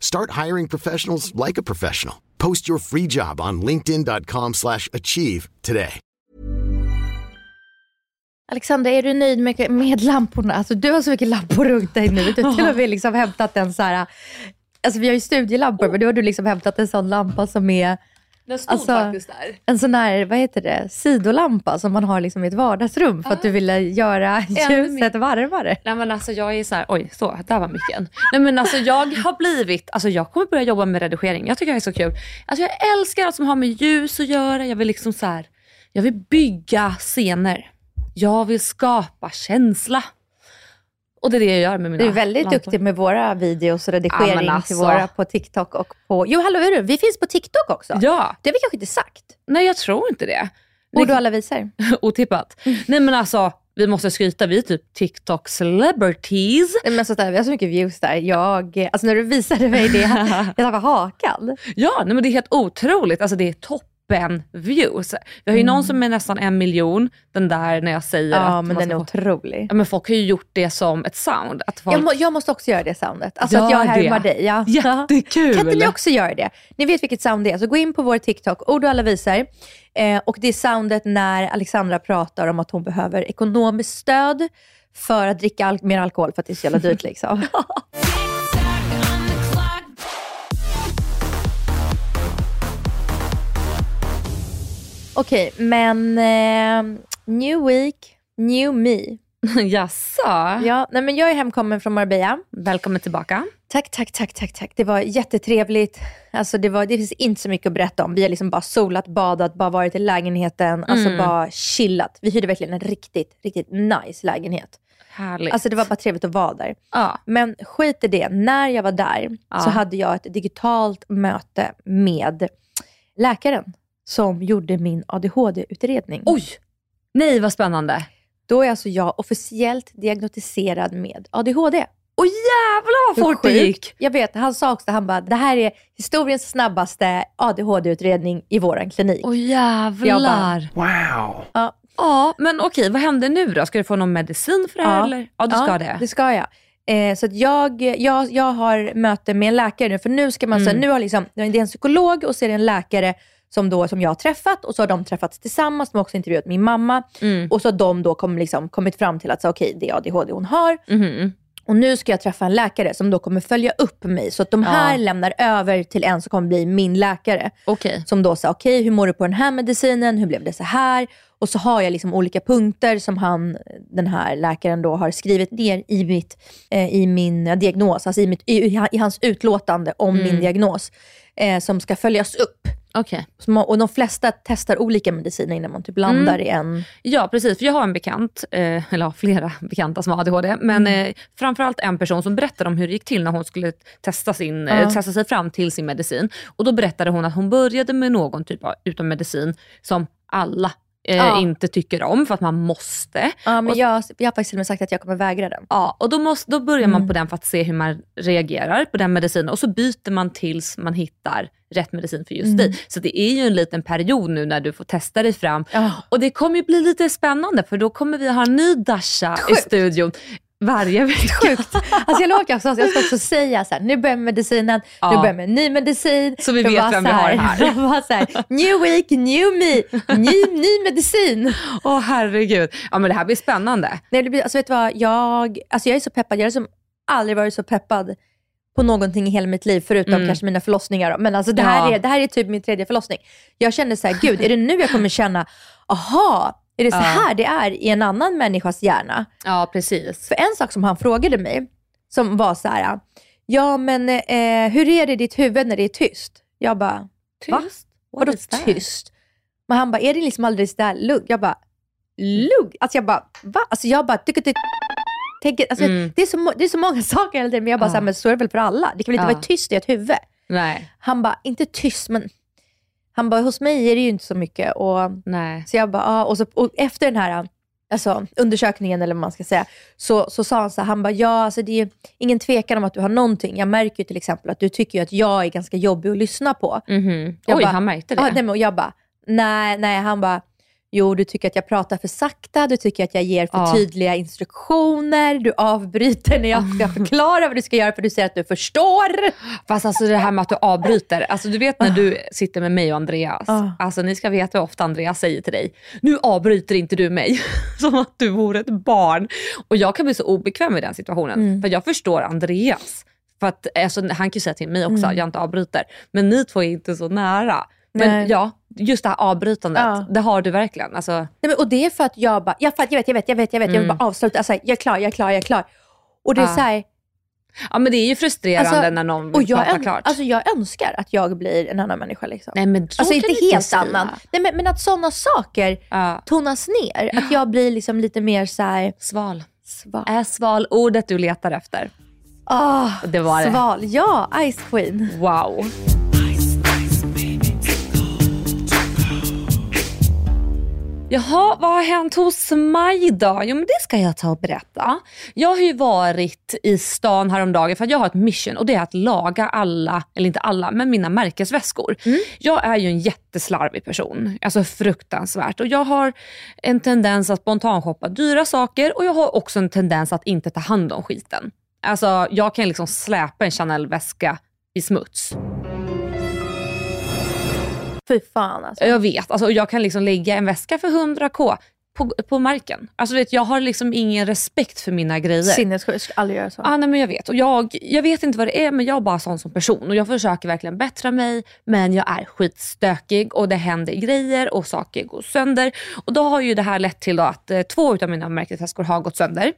Start hiring professionals like a professional. Post your free job on linkedin.com slash achieve today. Alexandra, är du nöjd med, med lamporna? Alltså, du har så mycket lampor runt dig nu. Du har till och med liksom hämtat en så här... Alltså, vi har ju studielampor, men nu har du liksom hämtat en sån lampa som är den stod Alltså, faktiskt där. en sån här, vad heter det, sidolampa som man har liksom i ett vardagsrum för att du ville göra ljuset varmare. Nej men alltså jag är så här, oj så, där var micken. Nej men alltså jag har blivit, alltså jag kommer börja jobba med redigering. Jag tycker det är så kul. Alltså jag älskar allt som har med ljus att göra. Jag vill liksom så här, jag vill bygga scener. Jag vill skapa känsla. Och det är det jag gör med mina Du är väldigt lampor. duktig med våra videos och redigering Ja, men till alltså. våra på TikTok och på... Jo, hallå, hörru, vi finns på TikTok också. Ja, Det har vi kanske inte sagt. nej jag tror inte det. Borde alla visar. Otippat. Nej men alltså, vi måste skryta, vi är typ TikTok celebrities. Nej, Men sånt där, vi har så mycket views där. Jag, alltså när du visade mig det, jag tappade hakan. Ja, nej, men det är helt otroligt. Alltså det är toppen views. Vi har ju någon som är nästan en miljon, den där när jag säger Mm. Ja, att men man den är få- otrolig. Ja, men folk har ju gjort det som ett sound. Att folk... Jag, må, jag måste också göra det soundet. Alltså Gör att jag härmar dig. Ja. Jättekul! Kan inte ni också göra det? Ni vet vilket sound det är, så gå in på vår TikTok, ord och alla visar. Eh, och det är soundet när Alexandra pratar om att hon behöver ekonomiskt stöd för att dricka al- mer alkohol för att det är så jävla dyrt. Liksom. Okej, men eh, new week, new me. Jaså? Ja, nej, men jag är hemkommen från Marbella. Välkommen tillbaka. Tack, tack, tack, tack, tack. Det var jättetrevligt. Alltså det, var, det finns inte så mycket att berätta om. Vi har liksom bara solat, badat, bara varit i lägenheten. Alltså bara chillat. Vi hyrde verkligen en riktigt, riktigt nice lägenhet. Härligt. Alltså det var bara trevligt att vara där. ja. Men skit i det. När jag var där Ja. så hade jag ett digitalt möte med läkaren som gjorde min ADHD-utredning. Oj! Nej vad spännande. Då är alltså jag officiellt diagnostiserad med ADHD. Åh jävlar vad fort det gick. Jag vet, han sa också, han bara, det här är historiens snabbaste ADHD-utredning i våran klinik. Åh Jag jävlar. Wow. Ja, Ja, men okej, vad händer nu då? Ska du få någon medicin för det här Ja. eller? Ja, du ska det. det ska jag. Eh, så att jag, jag, jag har möte med en läkare nu, för nu ska man, Mm. nu har liksom, det är en psykolog och så är det en läkare som, då, som jag har träffat och så har de träffats tillsammans. De har också intervjuat min mamma Mm. och så har de då kom, liksom, kommit fram till att så, okej, det är ADHD hon har. Mhm. Och nu ska jag träffa en läkare som då kommer följa upp mig. Så att de här Ja. lämnar över till en som kommer bli min läkare. Okej. Som då säger, okej hur mår du på den här medicinen? Hur blev det så här? Och så har jag liksom olika punkter som han, den här läkaren då har skrivit ner i, mitt, eh, i min diagnos, alltså i, mitt, i, i hans utlåtande om Mm. min diagnos. Eh, som ska följas upp. Som, och de flesta testar olika mediciner innan man typ landar Mm. i en. Ja, precis. För jag har en bekant, eh, eller flera bekanta som har ADHD, men eh, framförallt en person som berättade om hur det gick till när hon skulle testa, sin, eh, Ja. testa sig fram till sin medicin. Och Då berättade hon att hon började med någon typ av utom medicin som alla eh, Ja. inte tycker om för att man måste. Ja, men Och- jag, jag har faktiskt till och med sagt att jag kommer vägra den. Ja, och då, måste, då börjar man Mm. på den för att se hur man reagerar på den medicinen och så byter man tills man hittar rätt medicin för just Mm. dig. Så det är ju en liten period nu när du får testa dig fram. Ja. Och det kommer ju bli lite spännande för då kommer vi ha en ny Dasha i Sjukt. studion varje vecka. Sjukt. Alltså jag, lovar också, jag ska också säga så här, nu börjar medicinen, nu Ja. börjar med ny medicin. Så vi vet vem vi har här. jag så här, new week, new me, ny, ny medicin. Åh herregud. Ja men det här blir spännande. Nej, det blir, alltså vet du vad, jag, alltså jag är så peppad. Jag har som aldrig varit så peppad på någonting i hela mitt liv, förutom Mm. kanske mina förlossningar. Men alltså det, här Ja. är, det här är typ min tredje förlossning. Jag kände så här, gud, är det nu jag kommer känna aha, är det så här det är i en annan människas hjärna? Ja, precis. För en sak som han frågade mig, som var så här, ja men eh, hur är det i ditt huvud när det är tyst? Jag bara, va? Tyst? Vadå tyst? Men han bara, är det liksom aldrig sådär lugg? Jag bara, lugg? Alltså jag bara, va? Alltså jag bara, tycker det tänker, alltså, Mm. det, är så, det är så många saker hela tiden, men jag bara, Ja. så här, men så är det väl för alla? Det kan väl inte Ja. vara tyst i ett huvud? Nej, Han bara, inte tyst, men han bara, hos mig är det ju inte så mycket. Och, nej. så jag bara, ja. Och, så, och efter den här alltså, undersökningen, eller vad man ska säga, så, så sa han så här, han bara, ja, alltså, det är ingen tvekan om att du har någonting. Jag märker ju till exempel att du tycker att jag är ganska jobbig att lyssna på. Mhm. Jag Oj, bara- han märkte det. Ja, nej, men- och jag bara, nej, nej, han bara, jo du tycker att jag pratar för sakta, du tycker att jag ger för Ja. tydliga instruktioner, du avbryter när jag ska förklara vad du ska göra för du säger att du förstår. Fast alltså det här med att du avbryter. Alltså du vet när du sitter med mig och Andreas. Ah. Alltså ni ska veta hur ofta Andreas säger till dig. Nu avbryter inte du mig. Som att du vore ett barn. Och jag kan bli så obekväm i den situationen. Mm. För jag förstår Andreas. För att, alltså, han kan ju säga till mig också Mm. jag inte avbryter. Men ni två är inte så nära. Men Nej. ja, just det här avbrytandet. Ja. Det har du verkligen. Alltså, Nej, men, och det är för att jag bara, jag, jag vet, jag vet, jag vet, jag vet, jag vill Mm. bara avsluta. Alltså, jag är klar, jag är klar, jag är klar. Och det är Ja. så här, ja men det är ju frustrerande Alltså, när någon och vill jag, prata ön, klart. alltså, jag önskar att jag blir en annan människa. Liksom. Nej men så alltså inte helt säga. annan. Nej, men, men att sådana saker Ja. tonas ner. Att jag blir liksom lite mer så här, Sval. sval. Är sval ordet du letar efter? Ah, Det var det. Sval, ja, Ice Queen. Wow. Jaha, vad har hänt hos mig då? Jo men det ska jag ta och berätta. Jag har ju varit i stan häromdagen för att jag har ett mission och det är att laga alla, eller inte alla, men mina märkesväskor. Jag är ju en jätteslarvig person, alltså fruktansvärt. Och jag har en tendens att spontanshoppa dyra saker och jag har också en tendens att inte ta hand om skiten. Alltså jag kan liksom släpa en Chanel-väska i smuts. Fy fan alltså. Jag vet, alltså, jag kan liksom lägga en väska för 100k på, på marken. Alltså, vet, jag har liksom ingen respekt för mina grejer. Sinnessjukt, jag skulle aldrig göra så. Ah, nej, men jag vet. Och jag, jag vet inte vad det är men jag är bara sån som person och jag försöker verkligen bättra mig men jag är skitstökig och det händer grejer och saker går sönder. Och då har ju det här lett till att eh, två av mina märkesväskor har gått sönder.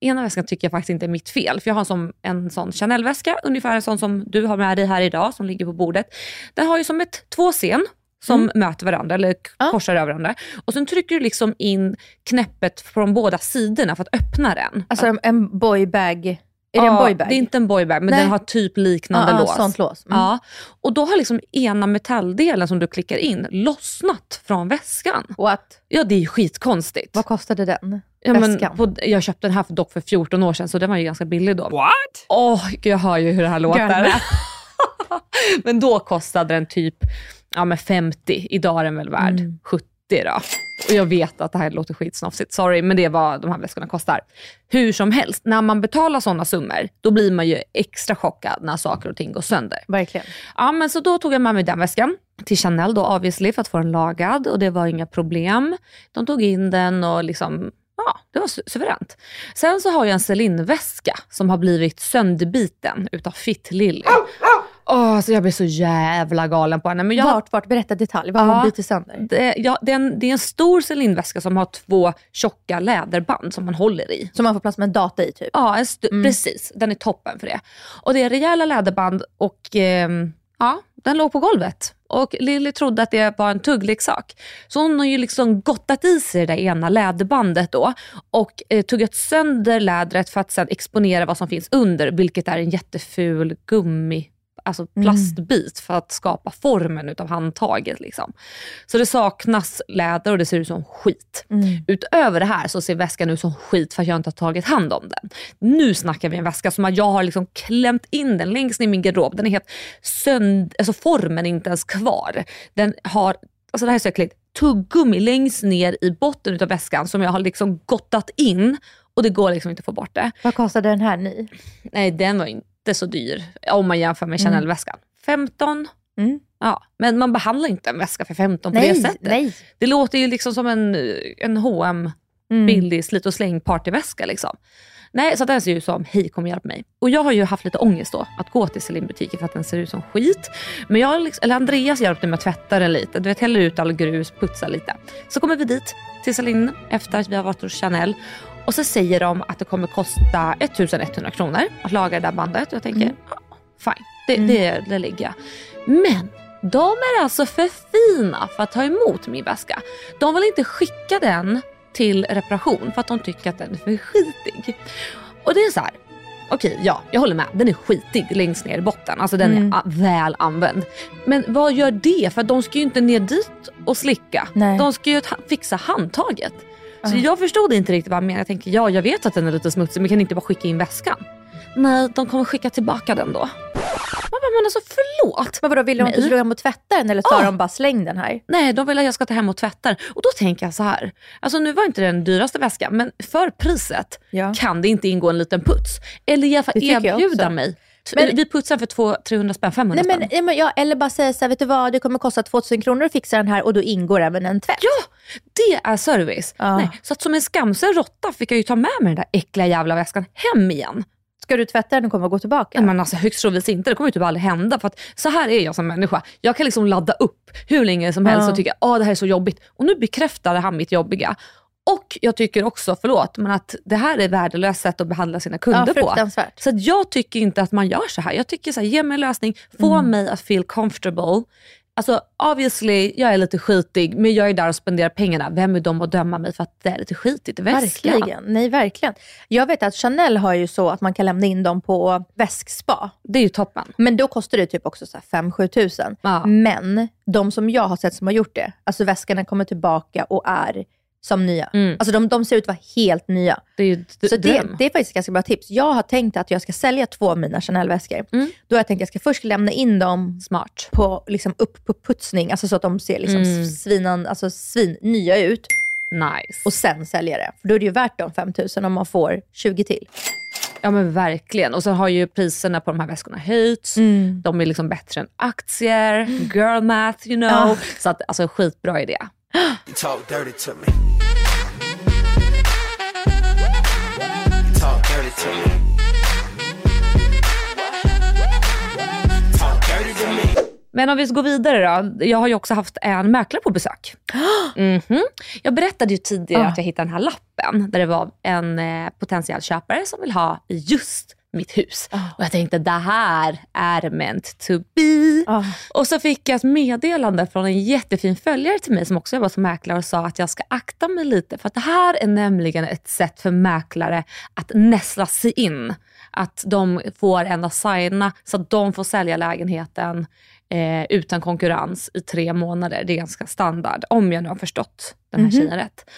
Ena väskan tycker jag faktiskt inte är mitt fel för jag har sån, en sån Chanel-väska, ungefär en sån som du har med dig här idag som ligger på bordet. Den har ju som ett två scen som möter varandra eller korsar över varandra. Och sen trycker du liksom in knäppet från båda sidorna för att öppna den. Alltså en boybag. Är det en boybag? Det är inte en boybag men Nej. den har typ liknande Ja, ja, lås. sånt lås. Mm. Ja. Och då har liksom ena metalldelen som du klickar in lossnat från väskan. What? Ja det är ju skitkonstigt. Vad kostade den? Ja, men väskan? på, jag köpte den här för, dock för 14 år sedan så den var ju ganska billig då. What? Åh, gud, jag hör ju hur det här låter. Men då kostade den typ ja, men 50, idag är den väl värd Mm. 70 då. Och jag vet att det här låter skitsnofsigt, sorry, men det är vad de här väskorna kostar. Hur som helst, när man betalar sådana summor, då blir man ju extra chockad när saker och ting går sönder. Verkligen. Ja, men så då tog jag med mig den väskan till Chanel då obviously för att få den lagad och det var inga problem. De tog in den och liksom, ja, det var su- suveränt. Sen så har jag en Celine-väska som har blivit sönderbiten utav Fit Åh, så jag blir så jävla galen på henne. Men jag, Vart, vart? Berätta detalj. Vad har blivit sönder? det, ja, det, är en, det är en stor Celine-väska som har två tjocka läderband som man håller i. Som man får plats med en data i typ. Ja, stu- precis. Den är toppen för det. Och det är rejäla läderband och ehm, ja, den låg på golvet. Och Lilly trodde att det var en tuggleksak. Så hon har ju liksom gottat i sig det där ena läderbandet då och eh, tuggat sönder lädret för att sedan exponera vad som finns under, vilket är en jätteful gummi alltså plastbit för att skapa formen utav handtaget. Liksom. Så det saknas läder och det ser ut som skit. Utöver det här så ser väskan ut som skit för att jag inte har tagit hand om den. Nu snackar vi en väska som jag har liksom klämt in den längst ner i min garderob. Den är helt sönd... Alltså formen är inte ens kvar. Den har, alltså det här är så äckligt, tuggummi längst ner i botten utav väskan som jag har liksom gottat in och det går liksom inte att få bort det. Vad kostade den här ny? Nej den var inte så dyr om man jämför med Chanel-väskan. 15? Mm. Ja, men man behandlar inte en väska för 15 på Nej, det sättet. nej. Det låter ju liksom som en, en H&M Mm. billig slit och släng partyväska. Liksom. Nej, så den ser ut som, hej kom och hjälp mig. Och jag har ju haft lite ångest då att gå till Celine-butiken för att den ser ut som skit. Men jag, liksom, eller Andreas hjälpte mig att tvätta den lite. Du vet, häller ut all grus, putsa lite. Så kommer vi dit till Celine efter att vi har varit hos Chanel. Och så säger de att det kommer kosta 1100 kronor att laga det där bandet. Och jag tänker, Mm. ah, fine, det, det, det lägger jag. Men de är alltså för fina för att ta emot min väska. De vill inte skicka den till reparation för att de tycker att den är för skitig. Och det är så här. Okej, ja, jag håller med. Den är skitig längst ner i botten. Alltså den Mm. är väl använd. Men vad gör det? För de ska ju inte ner dit och slicka. Nej. De ska ju fixa handtaget. Så jag förstod inte riktigt vad han menade. Jag tänkte, ja jag vet att den är lite smutsig men kan inte bara skicka in väskan? Nej, de kommer skicka tillbaka den då. Man bara, men alltså förlåt. Men vadå, vill de att du gå hem och tvätta den eller sa Ja. de bara släng den här? Nej, de vill att jag ska ta hem och tvätta den. Och då tänker jag så här. Alltså nu var inte det den dyraste väskan, men för priset Ja. kan det inte ingå en liten puts. Eller i alla fall erbjuda mig. Men- vi putsar för 200-300 spänn, 500 Nej, men, spänn. men, ja, eller bara säga så här, vet du vad, det kommer kosta 2000 kronor att fixa den här och då ingår även en tvätt. Ja, det är service. Ja. Nej, så att som en skamsen råtta fick jag ju ta med mig den där äckliga jävla väskan hem igen. Ska du tvätta den och komma och gå tillbaka? Nej, Men alltså högst troligtvis inte, det kommer ju typ aldrig hända. För att så här är jag som människa. Jag kan liksom ladda upp hur länge som helst Ja. och tycka att det här är så jobbigt. Och nu bekräftade han mitt jobbiga. Och jag tycker också, förlåt, men att det här är värdelöst sätt att behandla sina ja, kunder på. fruktansvärt. Så jag tycker inte att man gör så här. Jag tycker så här, ge mig en lösning, få Mm. mig att feel comfortable. Alltså obviously, jag är lite skitig, men jag är där och spenderar pengarna. Vem är de att döma mig för att det är lite skitigt i väskan? Verkligen. Nej, verkligen. Jag vet att Chanel har ju så att man kan lämna in dem på väskspa. Det är ju toppen. Men då kostar det typ också 5-7 tusen. Ja. Men de som jag har sett som har gjort det, alltså väskorna kommer tillbaka och är som nya. Mm. Alltså de, de ser ut att vara helt nya. Det är d- Så det, det är faktiskt ett ganska bra tips. Jag har tänkt att jag ska sälja två av mina Chanel-väskor. Mm. Då har jag tänkt att jag ska först lämna in dem Smart. på, liksom, upp på putsning, alltså så att de ser liksom Mm. svinan, alltså svin nya ut. Nice. Och sen sälja det. För då är det ju värt de 5000 om man får 20 till. Ja men verkligen. Och så har ju priserna på de här väskorna höjts. Mm. De är liksom bättre än aktier, girl math you know. Ja. Så att, alltså skitbra idé. Men om vi ska gå vidare då. Jag har ju också haft en mäklare på besök. Mhm. Jag berättade ju tidigare Ah. att jag hittade den här lappen där det var en eh, potentiell köpare som vill ha just mitt hus. Och jag tänkte det här är meant to be. Ah. Och så fick jag ett meddelande från en jättefin följare till mig som också jobbar som mäklare och sa att jag ska akta mig lite. För att det här är nämligen ett sätt för mäklare att näsla sig in. Att de får ändå signa så att de får sälja lägenheten eh, utan konkurrens i tre månader. Det är ganska standard, om jag nu har förstått den här tjejen rätt.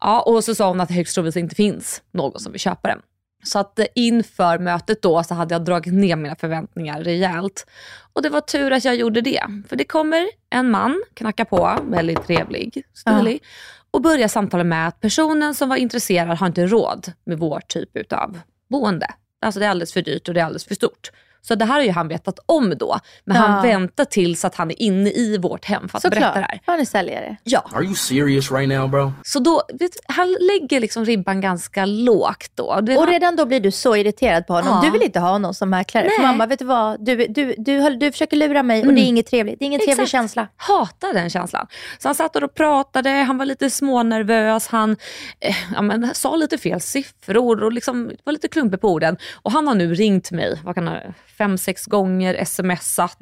Ja, och så sa hon att det högst troligtvis inte finns någon som vill köpa den. Så att eh, inför mötet då så hade jag dragit ner mina förväntningar rejält. Och det var tur att jag gjorde det. För det kommer en man, knacka på, väldigt trevlig, stilig. Och börjar samtala med att personen som var intresserad har inte råd med vår typ utav boende. Alltså det är alldeles för dyrt och det är alldeles för stort. Så det här har ju han vetat om då. Men han Ja. väntar tills att han är inne i vårt hem för att berätta det här. Såklart. Han är säljare. Ja. Are you serious right now, bro? Så då, vet, han lägger liksom ribban ganska lågt då. Det, Och redan då blir du så irriterad på honom. Ja. Du vill inte ha honom som mäklare. För mamma, vet du vad? Du, du, du, du försöker lura mig och det är inget trevligt. Det är ingen trevlig Exakt. känsla. hatar den känslan. Så han satt och pratade, han var lite smånervös, han eh, ja, men, sa lite fel siffror och liksom var lite klumpig på orden. Och han har nu ringt mig, vad kan det, fem, sex gånger, smsat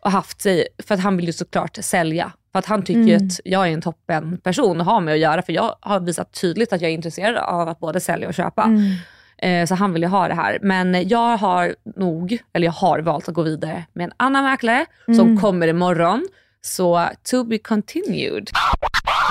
och haft sig, för att han vill ju såklart sälja. För att han tycker ju att jag är en toppen person att ha med att göra, för jag har visat tydligt att jag är intresserad av att både sälja och köpa. Eh, Så han vill ju ha det här. Men jag har nog, eller jag har valt att gå vidare med en annan mäklare som kommer imorgon. Så to be continued.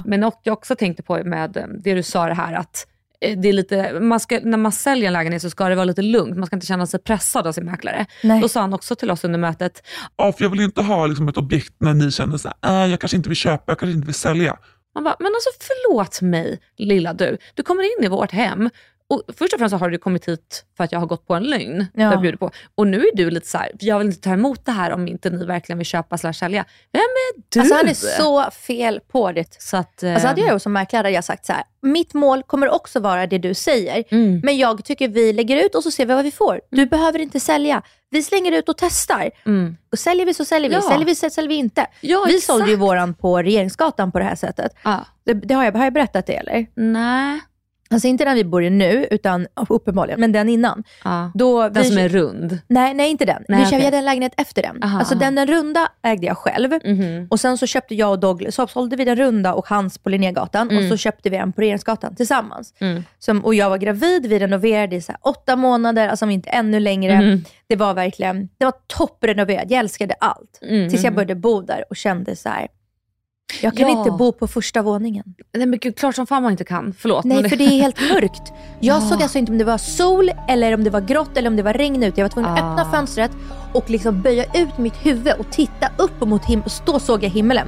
Men och jag också tänkte på med eh, det du sa det här att det är lite, man ska, när man säljer en lägenhet så ska det vara lite lugnt. Man ska inte känna sig pressad av sin mäklare. Nej. Då sa han också till oss under mötet, Ja, för jag vill inte ha liksom ett objekt när ni känner så här, äh, jag kanske inte vill köpa, jag kanske inte vill sälja. man bara, men alltså förlåt mig lilla du. Du kommer in i vårt hem Och först och främst så har du kommit hit för att jag har gått på en lögn. Ja. Ja. bjudit på. Och nu är du lite så här, jag vill inte ta emot det här om inte ni verkligen vill köpa slash sälja. Vem är du? Alltså han är så fel på det. Så att, eh, Alltså hade jag som mäklare hade jag sagt så här, mitt mål kommer också vara det du säger. Mm. Men jag tycker vi lägger ut och så ser vi vad vi får. Du behöver inte sälja. Vi slänger ut och testar. Mm. Och säljer vi så säljer vi, Ja. säljer vi så säljer vi inte. Ja, vi exakt. sålde ju våran på Regeringsgatan på det här sättet. Ja. Det, det har, jag, har jag berättat det eller? Nej. Alltså inte den vi bor i nu, utan uppenbarligen, men den innan. Ja. Då Den vi, som är rund. Nej, nej inte den. Nej, vi köpte jag hade en lägenhet efter den. Aha, alltså aha. den, den runda ägde jag själv. Mhm. Och sen så köpte jag och Douglas, så sålde vi den runda och hans på Linnégatan och så köpte vi en på Regeringsgatan tillsammans. Mm. Som, och jag var gravid, vi renoverade i så åtta månader, alltså inte ännu längre. Mm. Det var verkligen, det var topprenoverat, jag älskade allt. Mm. Tills jag började bo där och kände så här. Jag kan Ja. inte bo på första våningen. Nej men gud, klart som fan man inte kan. Förlåt. men Nej, för det är helt mörkt. Jag såg alltså inte om det var sol, eller om det var grått eller om det var regn ute. Jag var tvungen att Ah. öppna fönstret och liksom böja ut mitt huvud och titta upp mot himlen. Och då såg jag himmelen.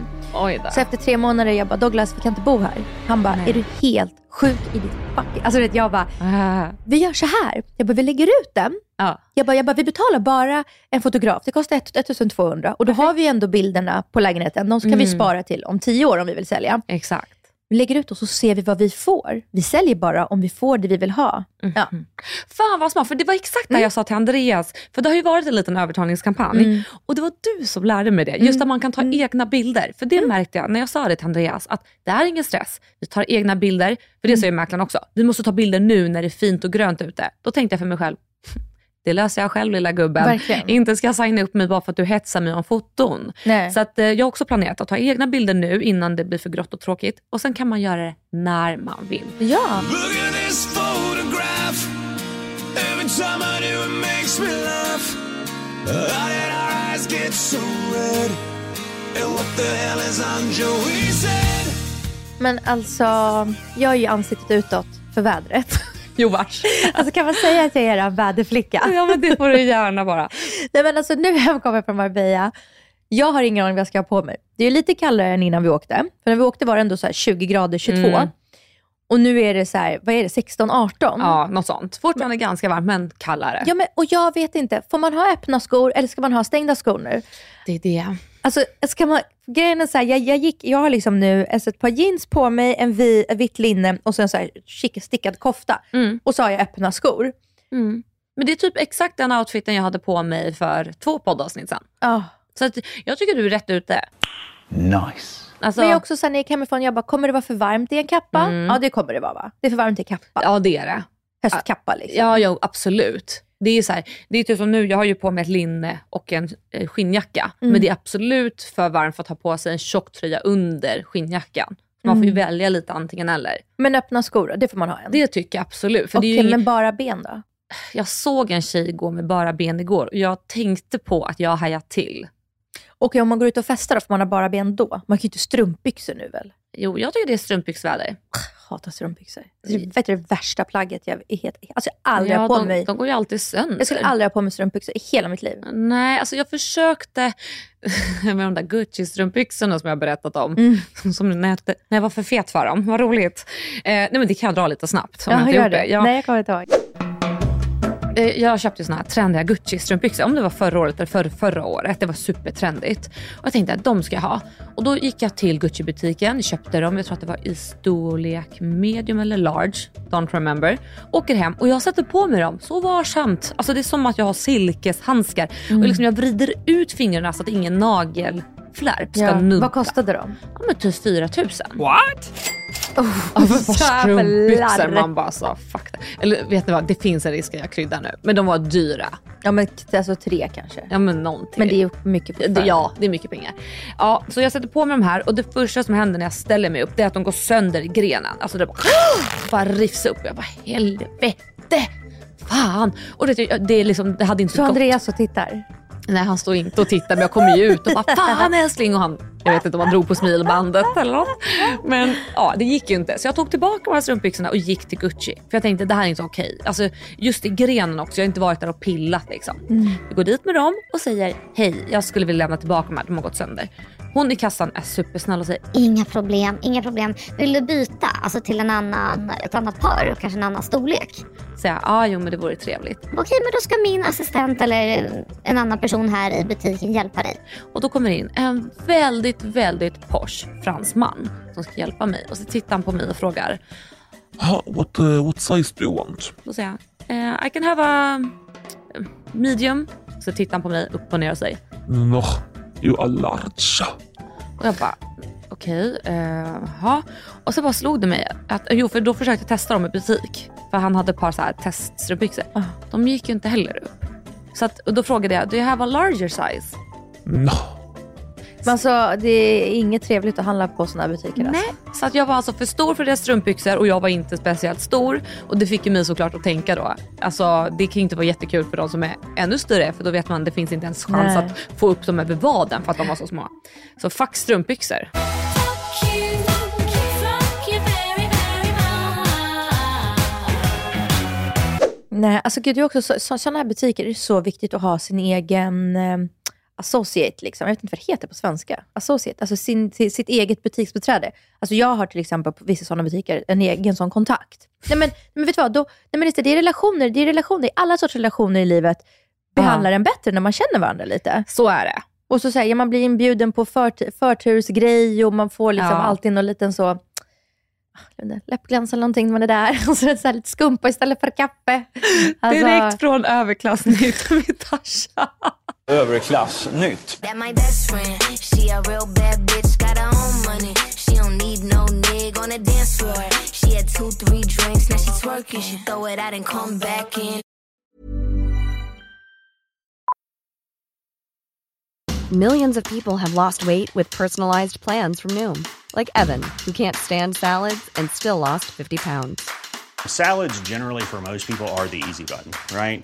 Så efter tre månader, jag bara Douglas, vi kan inte bo här. Han bara, Nej. är du helt sjuk i ditt fucking... Alltså vet, jag bara, Ah. vi gör så här. Jag bara, vi lägger ut den. Ja. Jag bara, jag bara, vi betalar bara en fotograf. Det kostar ett- 1200 och då har vi ändå bilderna på lägenheten. De ska vi Mm. spara till om tio år om vi vill sälja. Exakt. Vi lägger ut och så ser vi vad vi får. Vi säljer bara om vi får det vi vill ha. Ja. Fan vad smart, för det var exakt det jag sa till Andreas. För det har ju varit en liten övertalningskampanj. Mm. Och det var du som lärde mig det. Just att man kan ta egna bilder. För det Mm. märkte jag när jag sa det till Andreas. Att det är ingen stress. Vi tar egna bilder. För det säger mäklaren också. Vi måste ta bilder nu när det är fint och grönt ute. Då tänkte jag för mig själv. Det löser jag själv lilla gubben. Verkligen. Inte ska jag signa upp mig bara för att du hetsar mig om foton. Nej. Så att, eh, jag har också planerat att ta egna bilder nu innan det blir för grått och tråkigt. Och sen kan man göra det när man vill. Ja. Look at this photograph. Every time I do, it makes me laugh. How did our eyes get so red? And what the hell is on Joey's head? Men alltså, jag är ju ansiktet utåt för vädret. Jo vars. Alltså kan man säga att jag är en väderflicka? ja men det får du gärna bara. Nej men alltså nu hemkommer jag från Marbella. Jag har ingen aning vad jag ska ha på mig. Det är lite kallare än innan vi åkte. För när vi åkte var det ändå så här 20 grader, 22. Mm. Och nu är det så här, vad är det, 16, 18? Ja, något sånt. Fortfarande ganska varmt men kallare. Ja, men, och jag vet inte, får man ha öppna skor eller ska man ha stängda skor nu? Det är det. Alltså, ska man, grejen är så här, jag, jag, gick, jag har liksom nu alltså ett par jeans på mig, en vi, ett vitt linne och sen så här chic, stickad kofta. Mm. Och så har jag öppna skor. Mm. Men det är typ exakt den outfiten jag hade på mig för två poddavsnitt sedan. Ja. Så att jag tycker du är rätt ute. Nice. Alltså, Men jag också sen när jag gick hemifrån, jag bara, kommer det vara för varmt i en kappa? Ja, det kommer det vara va? Det är för varmt i kappa. Ja det är det. Höstkappa liksom. Ja, ja absolut. Det är så här, det är typ som nu, jag har ju på mig ett linne och en eh, skinnjacka. Men det är absolut för varmt för att ha på sig en tjocktröja under skinnjackan. Man får ju välja lite antingen eller. Men öppna skor det får man ha en. Det tycker jag absolut. Okej, ju ingen, men bara ben då? Jag såg en tjej gå med bara ben igår och jag tänkte på att jag hajat till. Okej, om man går ut och festar då, får man ha bara ben då? Man kan ju inte strumpbyxor nu väl? Jo, jag tycker det är strumpbyxväder. Hatar strumpbyxor. Det är vet du, det värsta plagget jag helt... Alltså jag aldrig Ja, har på de, mig. de går ju alltid sönder. Jag skulle aldrig ha på mig strumpbyxor i hela mitt liv. Nej, alltså jag försökte med de där Gucci-strumpbyxorna som jag har berättat om. Mm. Som när, jag, när jag var för fet för dem. Vad roligt. Eh, nej men det kan jag dra lite snabbt. Om jag Ja, inte gör gjort det. Ja, Nej, jag kommer inte ihåg. Eh, jag köpte såna här trendiga Gucci-strumpbyxor. Om det var förra året eller förra, förra året. Det var supertrendigt. Och jag tänkte att de ska jag ha. Och då gick jag till Gucci-butiken, köpte dem. Jag tror att det var i storlek medium eller large. Don't remember. Åker hem och jag sätter på mig dem så varsamt. Alltså det är som att jag har silkeshandskar. Och liksom jag vrider ut fingrarna så att ingen nagelflärp ska Ja. nudda. Vad kostade de? Ja men typ 4 000. What? Alltså strumpbyxor. Man bara så fuck det. Eller vet ni vad, det finns en risk att jag kryddar nu. Men de var dyra. Ja, men alltså tre kanske. Ja men någonting. Men det är mycket fortfarande. ja, det är mycket pengar. Ja, så jag sätter på mig de här och det första som händer när jag ställer mig upp det är att de går sönder i grenen. Alltså det bara, bara rivs upp. Jag bara helvete! Fan! Och det, det, är liksom, det hade inte Så gått. Andreas och tittar. Nej han står inte och tittar men jag kommer ju ut och bara fan älskling och han, jag vet inte om han drog på smilbandet eller något. Men ja det gick ju inte så jag tog tillbaka de här strumpbyxorna och gick till Gucci. För jag tänkte det här är inte okej. Alltså just i grenen också, jag har inte varit där och pillat liksom. Jag går dit med dem och säger hej jag skulle vilja lämna tillbaka de här, de har gått sönder. Hon i kassan är supersnäll och säger Inga problem, inga problem. Vill du byta alltså till en annan, ett annat par och kanske en annan storlek? säger jag, ah, jo men det vore trevligt. Okej, men då ska min assistent eller en annan person här i butiken hjälpa dig. Och då kommer in en väldigt, väldigt posh fransman som ska hjälpa mig. Och så tittar han på mig och frågar. What, uh, what size do you want? Då säger jag, eh, I can have a medium. Så tittar han på mig upp och ner och säger. No, you are large. Och jag bara, okej, okay, uh, Och så bara slog det mig att, jo för då försökte jag testa dem i butik. För han hade ett par så här teststrumpbyxor. Uh. De gick ju inte heller upp. Så att, och då frågade jag, do you have a larger size? No. Men alltså, det är inget trevligt att handla på sådana här butiker. Alltså. Nej, så att jag var alltså för stor för deras strumpbyxor och jag var inte speciellt stor. Och det fick ju mig såklart att tänka då. Alltså det kan inte vara jättekul för de som är ännu större för då vet man att det finns inte ens chans Nej. att få upp dem över vaden för att de var så små. Så fuck strumpbyxor. Nej, alltså gud, är också så, så, sådana här butiker är så viktigt att ha sin egen eh, associate, liksom. jag vet inte vad det heter på svenska. Associate, alltså sin, sitt eget butiksbeträde. Alltså jag har till exempel på vissa sådana butiker en egen sån kontakt. Nej men, men vet du vad, Då, nej, men det är relationer, det är relationer, alla sorts relationer i livet behandlar en bättre när man känner varandra lite. Så är det. Och så säger man blir inbjuden på för, förtursgrej och man får liksom ja. alltid någon liten så läppglans eller någonting med det där. Och så, så lite skumpa istället för kaffe. Alltså... Direkt från överklassnytt med Tasha. Överklassnytt. Millions of people have lost weight with personalized plans from Noom. Like Evan, who can't stand salads and still lost 50 pounds. Salads generally for most people are the easy button, right?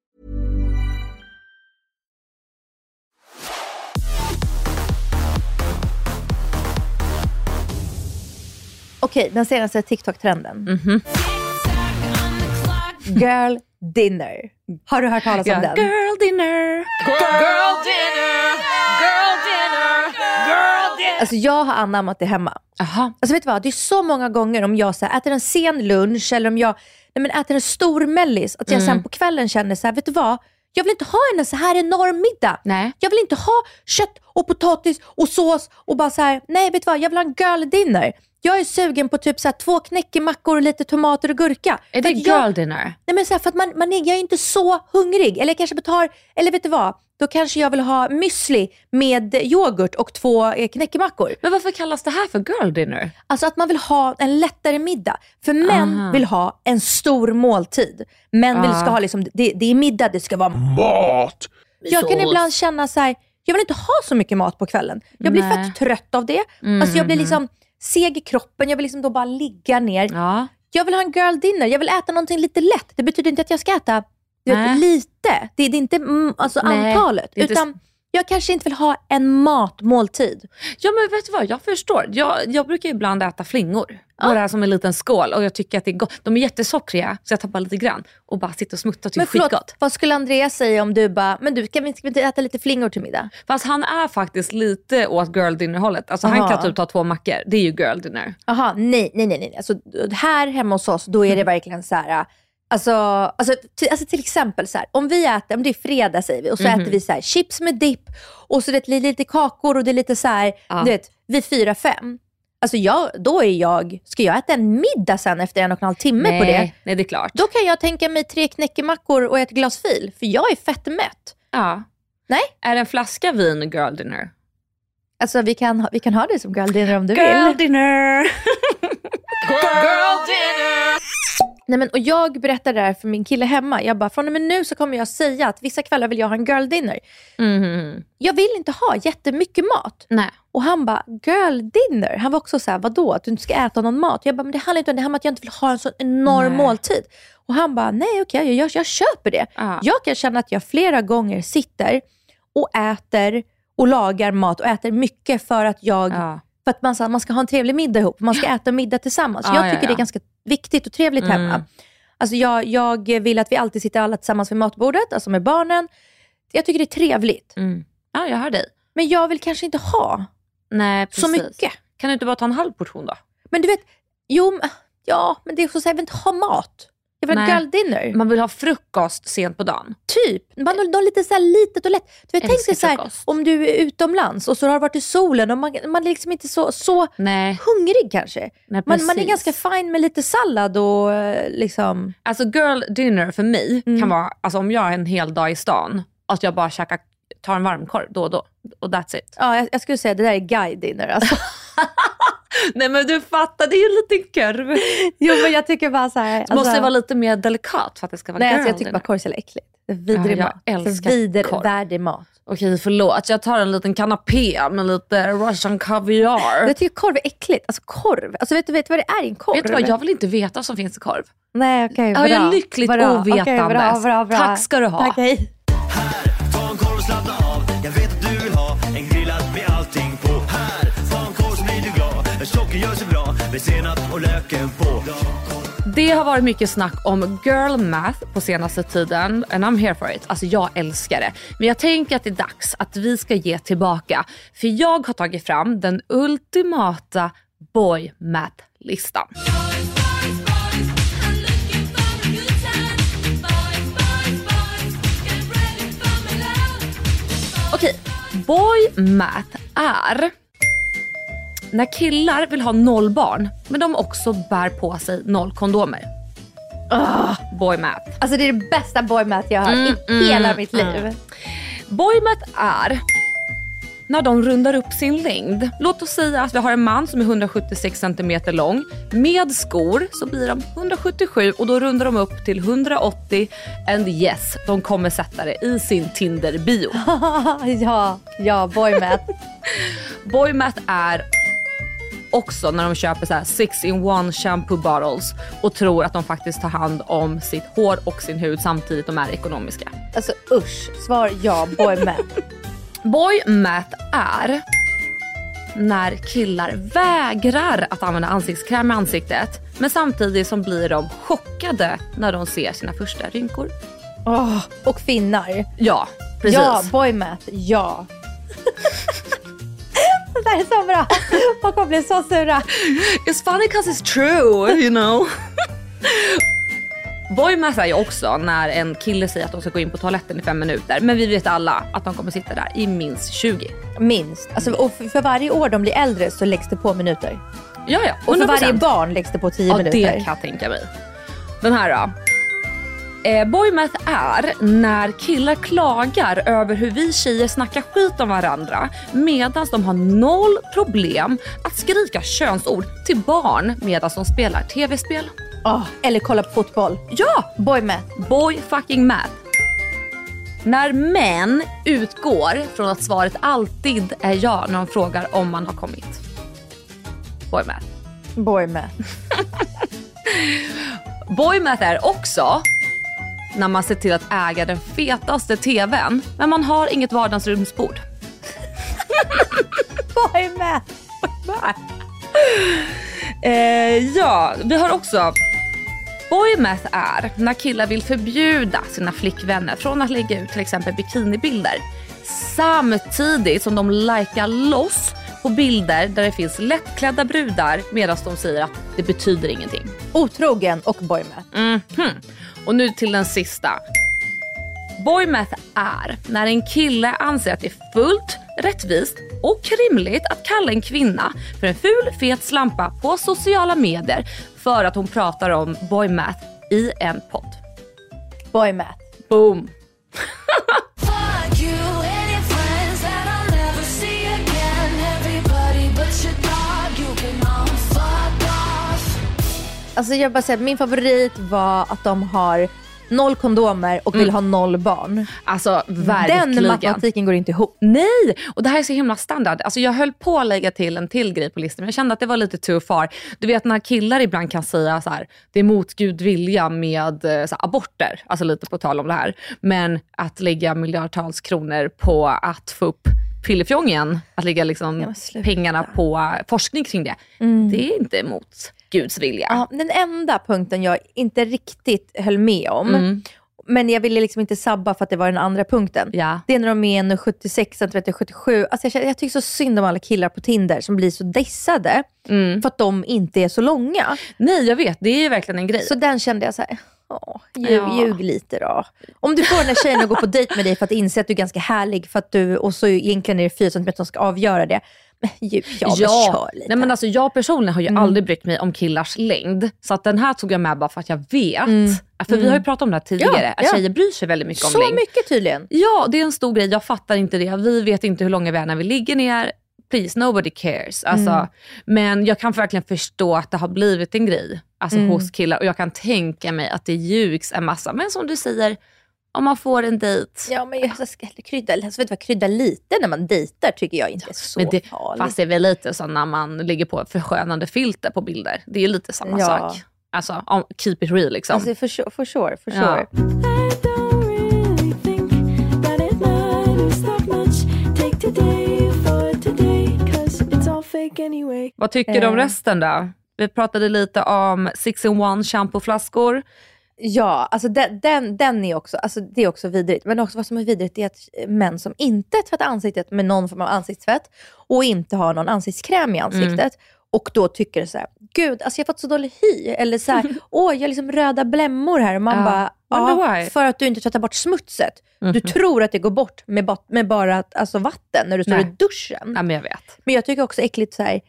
Okej, den senaste TikTok-trenden. Mm -hmm. Girl dinner. Har du hört talas ja. om den? Girl dinner. Girl dinner. Girl dinner. Girl dinner. Alltså jag har anammat det hemma. Aha. Alltså vet du vad? Det är så många gånger om jag så här, äter en sen lunch eller om jag nej men äter en stor mellis, att jag mm. sen på kvällen känner så här, vet du vad? Jag vill inte ha en så här enorm middag. Nej. Jag vill inte ha kött och potatis och sås och bara så här, nej vet du vad? Jag vill ha en girl dinner. Jag är sugen på typ så här, två knäckemackor och lite tomater och gurka. Är det girl jag, dinner? Nej men så här, för att man, man är, jag är inte så hungrig. Eller jag kanske betar, eller vet du vad? Då kanske jag vill ha müsli med yoghurt och två eh, knäckemackor. Men varför kallas det här för girl dinner? Alltså att man vill ha en lättare middag. För män Aha. vill ha en stor måltid. Män vill Ah. ska ha liksom, det, det är middag, det ska vara Mat! Jag kan ibland känna så här, jag vill inte ha så mycket mat på kvällen. Jag blir Nej. fett trött av det. Alltså jag blir liksom seg i kroppen, jag vill liksom då bara ligga ner. Ja. Jag vill ha en girl dinner, jag vill äta någonting lite lätt. Det betyder inte att jag ska äta du vet, lite. Det, det är inte mm, alltså Nej, antalet. är inte- utan jag kanske inte vill ha en matmåltid. Ja men vet du vad, jag förstår. Jag, jag brukar ibland äta flingor. Bara som en liten skål och jag tycker att det är gott. De är jättesockriga så jag tar bara lite grann och bara sitter och smuttar och tycker Men är skitgott. förlåt, vad skulle Andreas säga om du bara, men du kan vi inte äta lite flingor till middag? Fast han är faktiskt lite åt girl dinner hållet. Alltså han Aha. kan typ ta två mackor. Det är ju girl dinner. Jaha, nej, nej, nej. nej. Alltså, här hemma hos oss, då är det verkligen så här. Alltså, alltså, alltså till exempel så här, om vi äter, om det är fredag säger vi, och så Mhm. äter vi så här, chips med dipp och så det är lite kakor och det är lite så här, Ja. du vet, vid fyra, fem. Alltså jag, då är jag, ska jag äta en middag sen efter en och en halv timme nej, på det? Nej, det är klart. Då kan jag tänka mig tre knäckemackor och ett glas fil, för jag är fett mätt. Ja. Nej? Är en flaska vin girl dinner? Alltså vi kan, vi kan ha det som girl dinner om du Girl vill. dinner! Girl dinner! Nej, men, och jag berättade det här för min kille hemma. Jag bara, från och med nu så kommer jag säga att vissa kvällar vill jag ha en girl dinner. Mhm. Jag vill inte ha jättemycket mat. Nej. Och han bara, girl dinner? Han var också så här, vadå? Att du inte ska äta någon mat? Jag bara, men det handlar inte om det. Det handlar om att jag inte vill ha en sån enorm Nej. måltid. Och han bara, nej okej, jag, jag, jag köper det. Ja. Jag kan känna att jag flera gånger sitter och äter och lagar mat och äter mycket för att jag Ja. för att man, så- man ska ha en trevlig middag ihop. Man ska äta middag tillsammans. Ja, jag ja, tycker ja. det är ganska viktigt och trevligt Mm. hemma. Alltså jag, jag vill att vi alltid sitter alla tillsammans vid matbordet, alltså med barnen. Jag tycker det är trevligt. Mm. Ja, jag hör dig. Men jag vill kanske inte ha Nej, så mycket. Kan du inte bara ta en halv portion då? Men du vet, jo, ja, men det är så här, jag vill inte ha mat. Vill ha Nej. girl dinner. Man vill ha frukost sent på dagen. Typ. Man har något lite så här litet och lätt. Du vet, tänk dig så här, om du är utomlands och så har du varit i solen och man, man är liksom inte så, så Nej. hungrig kanske. Nej, Man, man är ganska fin med lite sallad och eh, liksom... Alltså girl dinner för mig Mm. kan vara, alltså om jag är en hel dag i stan, att jag bara käkar, tar en varmkorv då och då. Och that's it. Ja, jag, jag skulle säga det där är guy dinner alltså. Nej men du fattar, det är ju en liten korv. jo men jag tycker bara så här. Det måste vara lite mer delikat för att det ska vara Nej, girl alltså jag tycker bara korv är äckligt. Det Vidrig Ja, mat. jag Så älskar Vidervärdig mat. Okej förlåt, jag tar en liten kanapé med lite russian kaviar. Jag tycker korv är äckligt. Alltså korv. Alltså vet du, vet du vad det är i en korv? Vet du vad, jag vill inte veta vad som finns i korv. Nej okej, Ja, bra. jag är lyckligt bra. ovetandes. Okej, bra, bra, bra. Tack ska du ha. Tack, hej. Ta en korv och slappna av Jag vet med senap och löken på Det har varit mycket snack om girl math på senaste tiden and I'm here for it. Alltså jag älskar det. Men jag tänker att det är dags att vi ska ge tillbaka. För jag har tagit fram den ultimata boy math-listan. Okej, boy math är när killar vill ha noll barn men de också bär på sig noll kondomer. Ah. Boy math. Alltså det är det bästa boy math jag har Mm, i mm, hela mitt liv. mm. Boy math är när de rundar upp sin längd. Låt oss säga att vi har en man som är 176 cm lång. Med skor så blir de 177 och då rundar de upp till 180 and yes, de kommer sätta det i sin Tinder-bio. ja, ja, boy math. Boy math är också när de köper så six in one shampoo bottles och tror att de faktiskt tar hand om sitt hår och sin hud samtidigt de är ekonomiska. Alltså usch, svar ja, boy math. Boy math är när killar vägrar att använda ansiktskräm i ansiktet men samtidigt som blir de chockade när de ser sina första rynkor. Åh, och finnar. Ja, precis. Ja, boy math, ja. det där är så bra. Folk kommer bli så sura. It's funny cause it's true, you know. Boy math är ju också när en kille säger att de ska gå in på toaletten i fem minuter men vi vet alla att de kommer sitta där i minst 20. Minst. Alltså, och för, varje år de blir äldre så läggs det på minuter. Ja, ja. Och för 100%. varje barn läggs det på 10 Ja, minuter. det kan jag tänka mig. Den här då. Eh, boy math är när killar klagar över hur vi tjejer snackar skit om varandra medan de har noll problem att skrika könsord till barn medan de spelar tv-spel. Åh, eller kolla på fotboll. Ja! Boy math. Boy fucking math. När män utgår från att svaret alltid är ja när de frågar om man har kommit. Boy math. Boy math. Boy math är också när man ser till att äga den fetaste TVn men man har inget vardagsrumsbord? Vad är med? Eh, ja, vi har också Boy math är när killar vill förbjuda sina flickvänner från att lägga ut till exempel bikinibilder samtidigt som de likar loss på bilder där det finns lättklädda brudar medan de säger att det betyder ingenting. Otrogen och boy math. Mhm. Och nu till den sista. Boy math är när en kille anser att det är fullt rättvist och rimligt att kalla en kvinna för en ful fet slampa på sociala medier för att hon pratar om boy math i en podd. Boy math. Boom. Alltså jag bara säger min favorit var att de har noll kondomer och vill Mm. ha noll barn. Alltså verkligen. Den matematiken går inte ihop. Nej, och det här är så himla standard. Alltså jag höll på att lägga till en till grej på listan men jag kände att det var lite too far. Du vet när killar ibland kan säga så här, det är mot Gud vilja med eh, här, aborter, alltså lite på tal om det här. Men att lägga miljardtals kronor på att få upp pillefjongen, att lägga liksom pengarna på forskning kring det, Mm. det är inte emot Guds vilja. Ja, den enda punkten jag inte riktigt höll med om, Mm. men jag ville liksom inte sabba för att det var den andra punkten. Det är när de är 76, 30, 77. Alltså jag, jag tycker så synd om alla killar på Tinder som blir så dissade för att de inte är så långa. Mm. Nej, jag vet. Det är ju verkligen en grej. Så den kände jag så här, åh, ljug, Ja. ljug lite då. Om du får den här tjejen att gå på dejt med dig för att inse att du är ganska härlig för att du, och så egentligen är det 4 cm som ska avgöra det. Men ljug, ja, lite. Nej, men alltså, jag personligen har ju Mm. aldrig brytt mig om killars längd. Så att den här tog jag med bara för att jag vet. Mm. För vi Mm. har ju pratat om det här tidigare, Ja, att ja. tjejer bryr sig väldigt mycket om Så längd. mycket tydligen. Ja, det är en stor grej. Jag fattar inte det. Vi vet inte hur långa vi är när vi ligger ner. Please, nobody cares. Alltså, Mm. Men jag kan verkligen förstå att det har blivit en grej alltså, Mm. hos killar. Och jag kan tänka mig att det ljugs en massa. Men som du säger, om man får en dejt. Ja, men jag ska krydda, alltså, vet du vad, krydda lite när man dejtar tycker jag inte är så Men det, farligt. fast det är väl lite så när man lägger på förskönande filter på bilder. Det är ju lite samma Ja. sak. Alltså, om, keep it real liksom. Alltså for sure, for sure. For Ja. sure. Vad tycker du om Eh. resten då? Vi pratade lite om six in one shampooflaskor. Ja, alltså den, den, den är också, alltså det är också vidrigt. Men också vad som är vidrigt är att män som inte tvättar ansiktet med någon form av ansiktstvätt och inte har någon ansiktskräm i ansiktet Mm. och då tycker så här, gud, alltså jag har fått så dålig hy. Eller så här, åh, jag har liksom röda blämmor här. Och man Ja, bara, ja, why." för att du inte tvättar bort smutset. Du Mhm. tror att det går bort med, med bara alltså, vatten när du står Nej. i duschen. Ja, men jag vet. Men jag tycker också äckligt så här,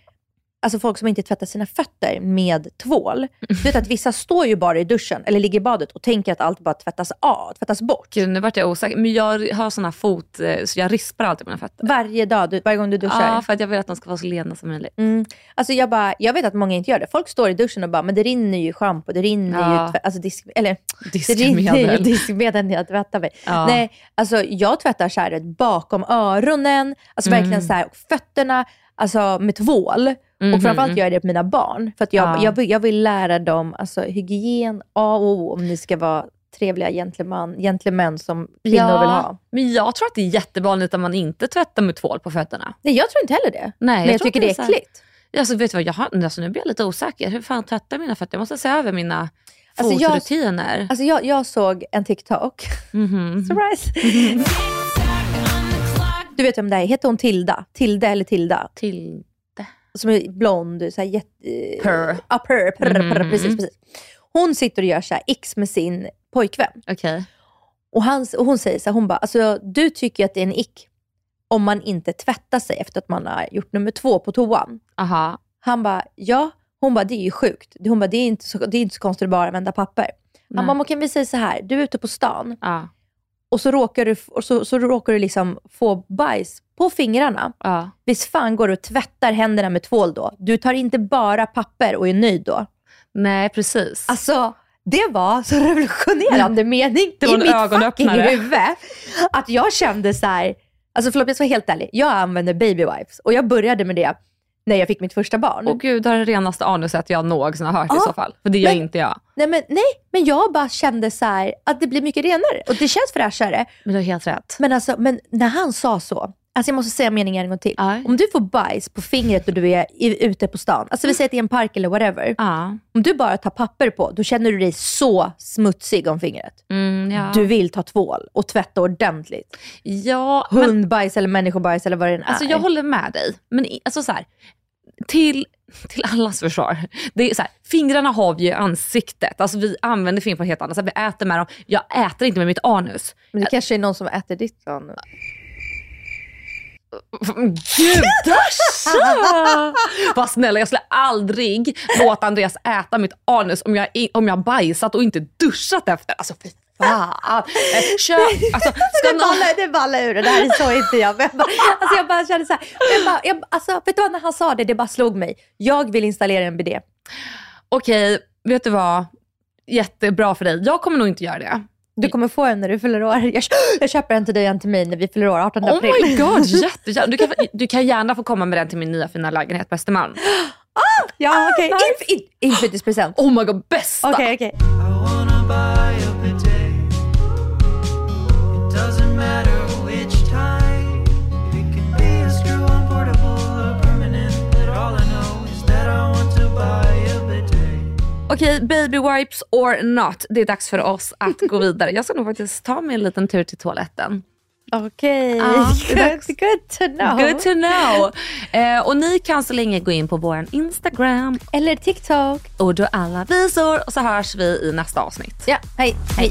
alltså folk som inte tvättar sina fötter med tvål. Du vet att vissa står ju bara i duschen eller ligger i badet och tänker att allt bara tvättas av, tvättas bort. Gud, nu vart jag osäker. Men jag har såna fot, eh, så jag rispar alltid mina fötter. Varje dag, du, varje gång du duschar. Ja, för att jag vill att de ska vara så lena som möjligt. Mm. Alltså jag, bara, jag vet att många inte gör det. Folk står i duschen och bara, men det rinner ju schampo, det rinner Ja. ju, alltså disk, eller, det rinner ju Diskmedel. diskmedel när jag tvättar mig. Ja. Nej, alltså jag tvättar så här bakom öronen, alltså Mm. verkligen så här, och fötterna alltså med tvål. Mhm. Och framförallt gör jag det på mina barn. För att jag, Ja. jag, vill, jag vill lära dem alltså, hygien A och O om ni ska vara trevliga gentleman, gentlemän som kvinnor vill ha. Men jag tror att det är jättevanligt att man inte tvättar med tvål på fötterna. Nej, jag tror inte heller det. Nej, Men jag, tror tycker det är så här- äckligt. Alltså, vet du vad, jag har, alltså, nu blir jag lite osäker. Hur fan tvättar jag mina fötter? Jag måste se över mina Alltså, jag- fotrutiner. Alltså jag, jag såg en TikTok. Mhm. Surprise! Du vet vem det är? Heter hon Tilda? Tilde eller Tilda? Tilde. Som är blond. Så här jätte... Purr. Ja, purr, purr, purr, Mhm. precis, precis. Hon sitter och gör så här x med sin pojkvän. Okej. Och, han, och hon säger så här, hon bara, alltså, du tycker att det är en ick om man inte tvättar sig efter att man har gjort nummer två på toan. Aha. Han bara, ja. Hon bara, det är ju sjukt. Hon bara, det är inte så, det är inte så konstigt att bara använda papper. Nej. Han bara, man kan vi säga så här, du är ute på stan Ja. Och så råkar du, och så, så råkar du liksom få bajs på fingrarna. Ja. Visst fan går du och tvättar händerna med tvål då? Du tar inte bara papper och är nöjd då. Nej, precis. Alltså, det var så revolutionerande mening Det var i mitt fucking huvud. Att jag kände så här, alltså förlåt jag ska vara helt ärlig. Jag använder baby wipes och jag började med det när jag fick mitt första barn. Och gud, det är det renaste anuset jag någonsin har hört i Ja, så fall. För det gör men- inte jag. Nej, men, nej, men jag bara kände så här, att det blir mycket renare och det känns fräschare. Men du har helt rätt. Men, alltså, men när han sa så, alltså jag måste säga meningen en gång till. Om du får bajs på fingret och du är i, ute på stan, alltså vi säger att det är en park eller whatever. Om du bara tar papper på, då känner du dig så smutsig om fingret. Mm, ja. Du vill ta tvål och tvätta ordentligt. Ja, men- Hundbajs eller människobajs eller vad det än Alltså är. jag håller med dig. Men alltså så här, till, till allas försvar. Det är så här, fingrarna har vi ju i ansiktet. Alltså vi använder fingrar på ett helt annat sätt. Vi äter med dem. Jag äter inte med mitt anus. Men det kanske är någon som äter ditt anus. Gud, Dasha! Vad snälla, jag skulle aldrig låta Andreas äta mitt anus om jag, om jag bajsat och inte duschat efter. Alltså fy fan. Eh, alltså, ska det, ballar, det ballar ur det, det här är så inte jag. Men jag bara, alltså jag bara kände så här, jag bara, jag, alltså, vet du vad, när han sa det, det bara slog mig. Jag vill installera en bidé. Okej, vet du vad? Jättebra för dig. Jag kommer nog inte göra det. Du kommer få en när du fyller år. Jag, jag köper en till dig och en till mig när vi fyller år, 18 Oh april. my god, jättegärna. Du kan, du kan gärna få komma med den till min nya fina lägenhet på Östermalm. Ja, okej. nice. Inf- in- Inflyttningspresent. Oh my god, bästa! Okej, okej. Doesn't Okej, baby wipes or not. Det är dags för oss att gå vidare. Jag ska nog faktiskt ta mig en liten tur till toaletten. Okej, är good, good to know. Good to know. Eh, och ni kan så länge gå in på vår Instagram. Eller TikTok. Och då alla visor. Och så hörs vi i nästa avsnitt. Ja, hej. hej.